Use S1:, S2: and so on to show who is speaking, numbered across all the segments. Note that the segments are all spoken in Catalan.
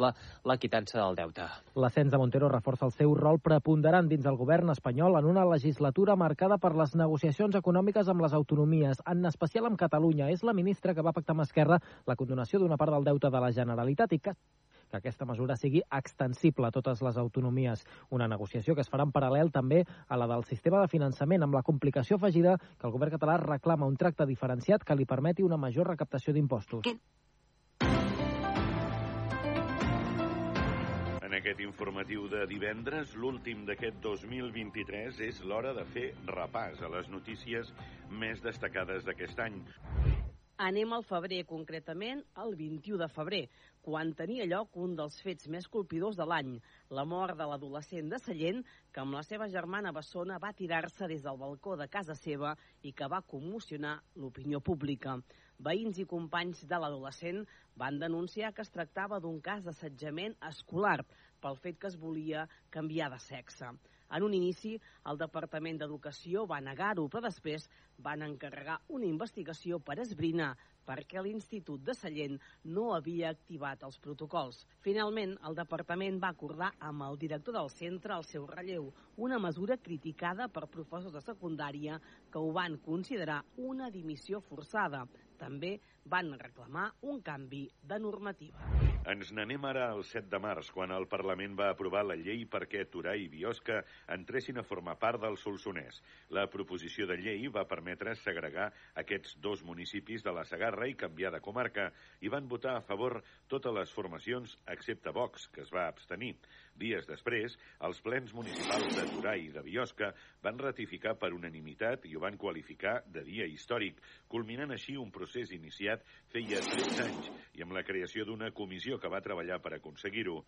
S1: exemple, la quitança del deute.
S2: L'ascens de Montero reforça el seu rol preponderant dins el govern espanyol en una legislatura marcada per les negociacions econòmiques amb les autonomies, en especial amb Catalunya. És la ministra que va pactar amb Esquerra la condonació d'una part del deute de la Generalitat i que que aquesta mesura sigui extensible a totes les autonomies. Una negociació que es farà en paral·lel també a la del sistema de finançament, amb la complicació afegida que el govern català reclama un tracte diferenciat que li permeti una major recaptació d'impostos.
S3: Aquest informatiu de divendres, l'últim d'aquest 2023, és l'hora de fer repàs a les notícies més destacades d'aquest any.
S4: Anem al febrer, concretament el 21 de febrer, quan tenia lloc un dels fets més colpidors de l'any, la mort de l'adolescent de Sallent, que amb la seva germana Bessona va tirar-se des del balcó de casa seva i que va commocionar l'opinió pública. Veïns i companys de l'adolescent van denunciar que es tractava d'un cas d'assetjament escolar pel fet que es volia canviar de sexe. En un inici, el Departament d'Educació va negar-ho, però després van encarregar una investigació per esbrinar perquè l'Institut de Sallent no havia activat els protocols. Finalment, el departament va acordar amb el director del centre el seu relleu, una mesura criticada per professors de secundària que ho van considerar una dimissió forçada. També van reclamar un canvi de normativa.
S3: Ens n'anem ara al 7 de març, quan el Parlament va aprovar la llei perquè Torà i Biosca entressin a formar part del Solsonès. La proposició de llei va permetre segregar aquests dos municipis de la Sagarra i canviar de comarca, i van votar a favor totes les formacions, excepte Vox, que es va abstenir. Dies després, els plens municipals de Torà i de Biosca van ratificar per unanimitat i ho van qualificar de dia històric, culminant així un procés iniciat feia 13 anys i amb la creació d'una comissió que va treballar per aconseguir-ho.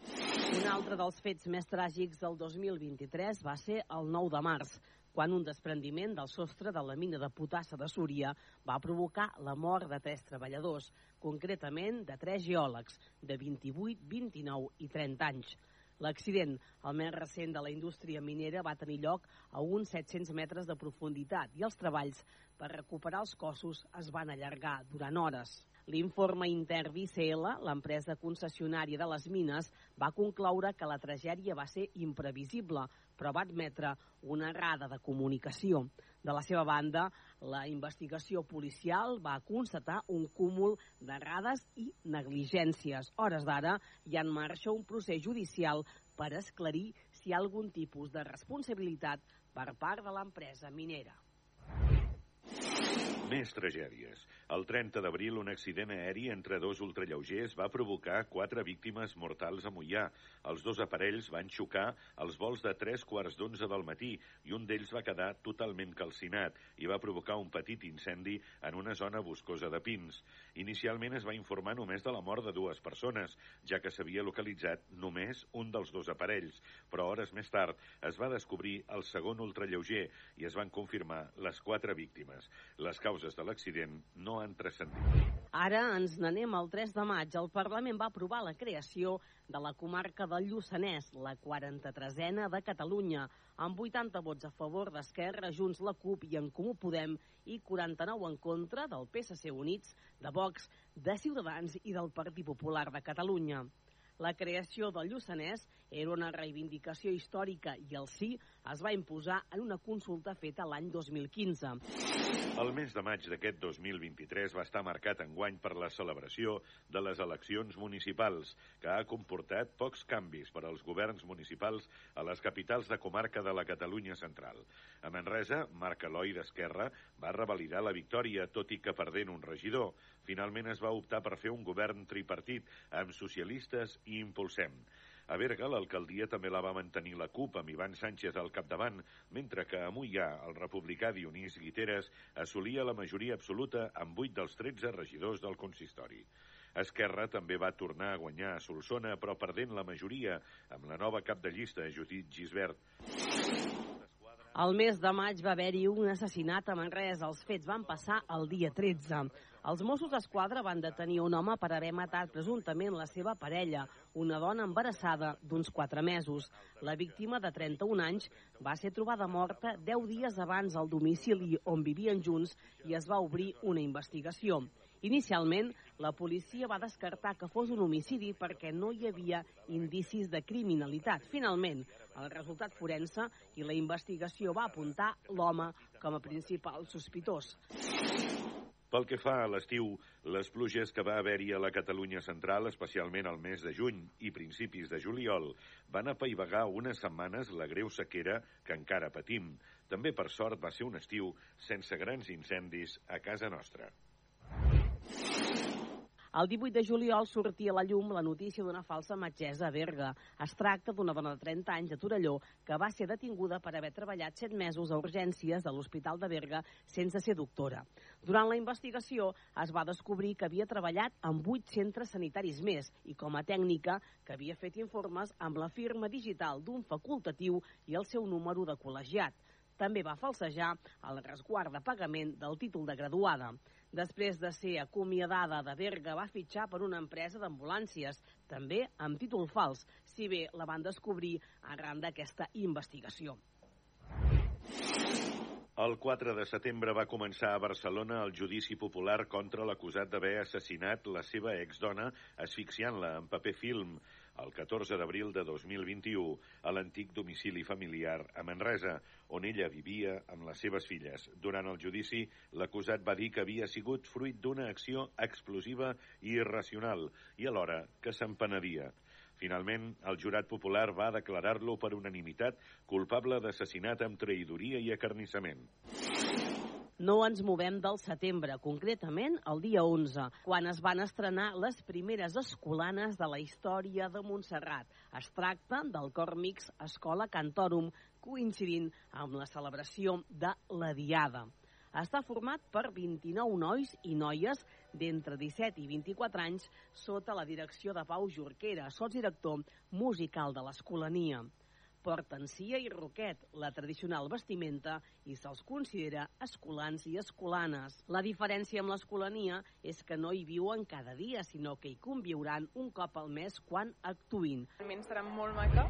S4: Un altre dels fets més tràgics del 2023 va ser el 9 de març, quan un desprendiment del sostre de la mina de potassa de Súria va provocar la mort de tres treballadors, concretament de tres geòlegs de 28, 29 i 30 anys. L'accident, el més recent de la indústria minera, va tenir lloc a uns 700 metres de profunditat i els treballs per recuperar els cossos es van allargar durant hores. L'informe intern d'ICL, l'empresa concessionària de les mines, va concloure que la tragèdia va ser imprevisible, però va admetre una errada de comunicació. De la seva banda, la investigació policial va constatar un cúmul d'errades i negligències. Hores d'ara hi ha en marxa un procés judicial per esclarir si hi ha algun tipus de responsabilitat per part de l'empresa minera.
S3: Més tragèdies. El 30 d'abril, un accident aeri entre dos ultralleugers va provocar quatre víctimes mortals a Mollà. Els dos aparells van xocar als vols de tres quarts d'onze del matí i un d'ells va quedar totalment calcinat i va provocar un petit incendi en una zona boscosa de pins. Inicialment es va informar només de la mort de dues persones, ja que s'havia localitzat només un dels dos aparells, però hores més tard es va descobrir el segon ultralleuger i es van confirmar les quatre víctimes. Les causes de l'accident no han transcendit.
S4: Ara ens n'anem al 3 de maig. El Parlament va aprovar la creació de la comarca del Lluçanès, la 43a de Catalunya, amb 80 vots a favor d'Esquerra, Junts, la CUP i en Comú Podem i 49 en contra del PSC Units, de Vox, de Ciutadans i del Partit Popular de Catalunya. La creació del Lluçanès era una reivindicació històrica i el sí es va imposar en una consulta feta l'any 2015.
S3: El mes de maig d'aquest 2023 va estar marcat enguany per la celebració de les eleccions municipals, que ha comportat pocs canvis per als governs municipals a les capitals de comarca de la Catalunya central. A Manresa, Marc Eloi d'Esquerra va revalidar la victòria, tot i que perdent un regidor. Finalment es va optar per fer un govern tripartit amb socialistes i Impulsem. A Berga, l'alcaldia també la va mantenir la CUP amb Ivan Sánchez al capdavant, mentre que a Mollà el republicà Dionís Guiteres assolia la majoria absoluta amb 8 dels 13 regidors del consistori. Esquerra també va tornar a guanyar a Solsona, però perdent la majoria amb la nova cap de llista, Judit Gisbert.
S4: El mes de maig va haver-hi un assassinat a Manresa. Els fets van passar el dia 13. Els Mossos d'Esquadra van detenir un home per haver matat presumptament la seva parella, una dona embarassada d'uns 4 mesos. La víctima, de 31 anys, va ser trobada morta 10 dies abans al domicili on vivien junts i es va obrir una investigació. Inicialment, la policia va descartar que fos un homicidi perquè no hi havia indicis de criminalitat. Finalment, el resultat forense i la investigació va apuntar l'home com a principal sospitós.
S3: Pel que fa a l'estiu, les pluges que va haver-hi a la Catalunya central, especialment al mes de juny i principis de juliol, van apaivagar unes setmanes la greu sequera que encara patim. També, per sort, va ser un estiu sense grans incendis a casa nostra.
S4: El 18 de juliol sortia a la llum la notícia d'una falsa metgessa a Berga. Es tracta d'una dona de 30 anys de Torelló que va ser detinguda per haver treballat 7 mesos a urgències de l'Hospital de Berga sense ser doctora. Durant la investigació es va descobrir que havia treballat en 8 centres sanitaris més i com a tècnica que havia fet informes amb la firma digital d'un facultatiu i el seu número de col·legiat. També va falsejar el resguard de pagament del títol de graduada. Després de ser acomiadada de Berga, va fitxar per una empresa d'ambulàncies, també amb títol fals, si bé la van descobrir arran d'aquesta investigació.
S3: El 4 de setembre va començar a Barcelona el judici popular contra l'acusat d'haver assassinat la seva exdona asfixiant-la en paper film el 14 d'abril de 2021 a l'antic domicili familiar a Manresa, on ella vivia amb les seves filles. Durant el judici, l'acusat va dir que havia sigut fruit d'una acció explosiva i irracional i alhora que se'n penedia. Finalment, el jurat popular va declarar-lo per unanimitat culpable d'assassinat amb traïdoria i acarnissament.
S4: No ens movem del setembre, concretament el dia 11, quan es van estrenar les primeres escolanes de la història de Montserrat. Es tracta del cor mix Escola Cantorum, coincidint amb la celebració de la Diada. Està format per 29 nois i noies d'entre 17 i 24 anys sota la direcció de Pau Jorquera, sotsdirector musical de l'Escolania porten cia i roquet, la tradicional vestimenta, i se'ls considera escolans i escolanes. La diferència amb l'escolania és que no hi viuen cada dia, sinó que hi conviuran un cop al mes quan actuïn.
S5: Realment serà molt maca.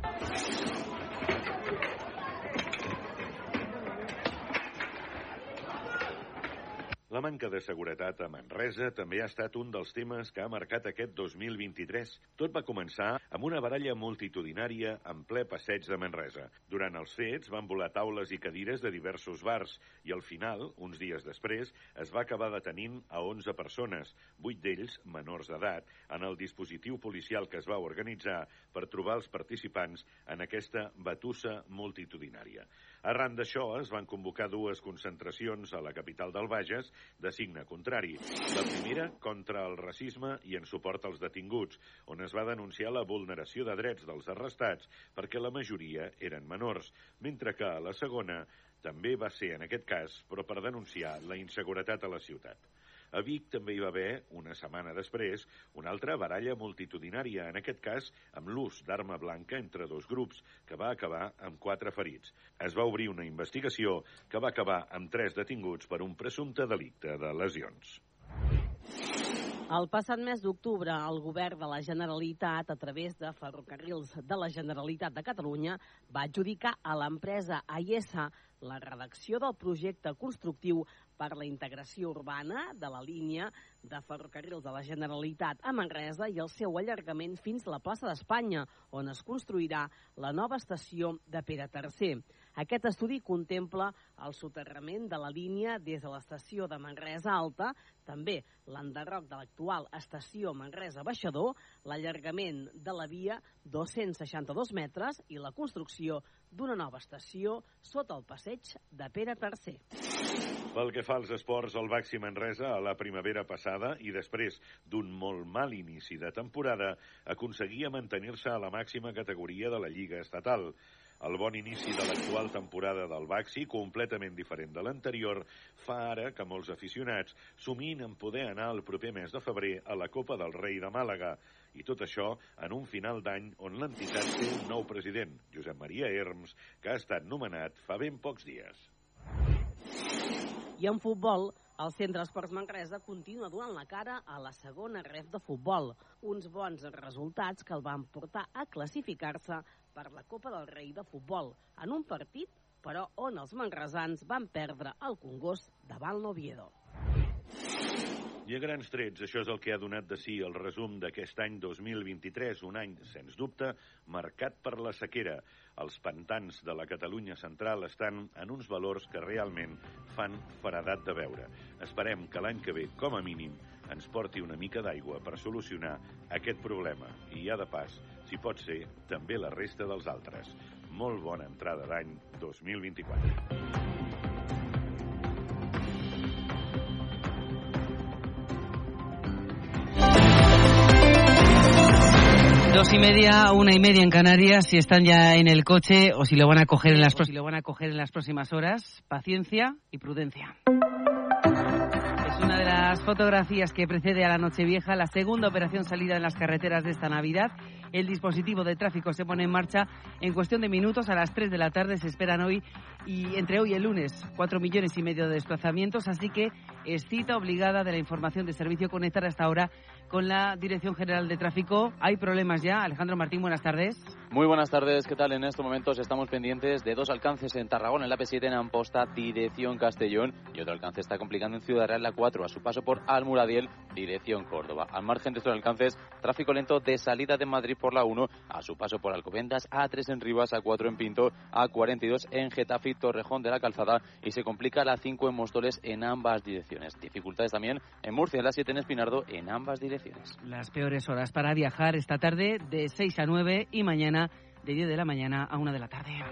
S3: La manca de seguretat a Manresa també ha estat un dels temes que ha marcat aquest 2023. Tot va començar amb una baralla multitudinària en ple passeig de Manresa. Durant els fets van volar taules i cadires de diversos bars i al final, uns dies després, es va acabar detenint a 11 persones, 8 d'ells menors d'edat, en el dispositiu policial que es va organitzar per trobar els participants en aquesta batussa multitudinària. Arran d'això es van convocar dues concentracions a la capital del Bages de signe contrari. La primera contra el racisme i en suport als detinguts, on es va denunciar la vulneració de drets dels arrestats perquè la majoria eren menors, mentre que la segona també va ser en aquest cas, però per denunciar la inseguretat a la ciutat. A Vic també hi va haver, una setmana després, una altra baralla multitudinària, en aquest cas amb l'ús d'arma blanca entre dos grups, que va acabar amb quatre ferits. Es va obrir una investigació que va acabar amb tres detinguts per un presumpte delicte de lesions.
S4: El passat mes d'octubre, el govern de la Generalitat, a través de Ferrocarrils de la Generalitat de Catalunya, va adjudicar a l'empresa AIESA la redacció del projecte constructiu per la integració urbana de la línia de ferrocarrils de la Generalitat a Manresa i el seu allargament fins a la plaça d'Espanya, on es construirà la nova estació de Pere III. Aquest estudi contempla el soterrament de la línia des de l'estació de Manresa Alta, també l'enderroc de l'actual estació Manresa Baixador, l'allargament de la via 262 metres i la construcció d'una nova estació sota el passeig de Pere III.
S3: Pel que fa als esports, el Baxi Manresa a la primavera passada i després d'un molt mal inici de temporada aconseguia mantenir-se a la màxima categoria de la Lliga Estatal. El bon inici de l'actual temporada del Baxi, completament diferent de l'anterior, fa ara que molts aficionats somin en poder anar el proper mes de febrer a la Copa del Rei de Màlaga. I tot això en un final d'any on l'entitat té un nou president, Josep Maria Herms, que ha estat nomenat fa ben pocs dies.
S4: I en futbol, el Centre Esports Manresa continua donant la cara a la segona ref de futbol. Uns bons resultats que el van portar a classificar-se per la Copa del Rei de futbol, en un partit, però on els manresans van perdre el Congost davant l'Oviedo.
S3: I a grans trets, això és el que ha donat de si el resum d'aquest any 2023, un any, sens dubte, marcat per la sequera. Els pantans de la Catalunya central estan en uns valors que realment fan faredat de veure. Esperem que l'any que ve, com a mínim, ens porti una mica d'aigua per solucionar aquest problema. I ja de pas, si pot ser, també la resta dels altres. Molt bona entrada d'any 2024.
S5: Dos y media, una y media en Canarias, si están ya en el coche o si lo van a coger en las, si lo van a coger en las próximas horas. Paciencia y prudencia. Es una de las fotografías que precede a la Nochevieja, la segunda operación salida en las carreteras de esta Navidad. El dispositivo de tráfico se pone en marcha en cuestión de minutos. A las 3 de la tarde se esperan hoy y entre hoy y el lunes cuatro millones y medio de desplazamientos. Así que es cita obligada de la información de servicio conectar hasta ahora con la Dirección General de Tráfico. Hay problemas ya. Alejandro Martín, buenas tardes.
S6: Muy buenas tardes. ¿Qué tal? En estos momentos estamos pendientes de dos alcances en Tarragona, en la P7 en Amposta, dirección Castellón, y otro alcance está complicando en Ciudad Real, la 4, a su paso por Almuradiel, dirección Córdoba. Al margen de estos alcances, tráfico lento de salida de Madrid por la 1, a su paso por Alcobendas, A3 en Rivas, A4 en Pinto, A42 en Getafe, Torrejón de la Calzada, y se complica la 5 en Móstoles en ambas direcciones. Dificultades también en Murcia, la 7 en Espinardo, en ambas direcciones.
S5: Las peores horas para viajar esta tarde de 6 a 9 y mañana de 10 de la mañana a 1 de la tarde.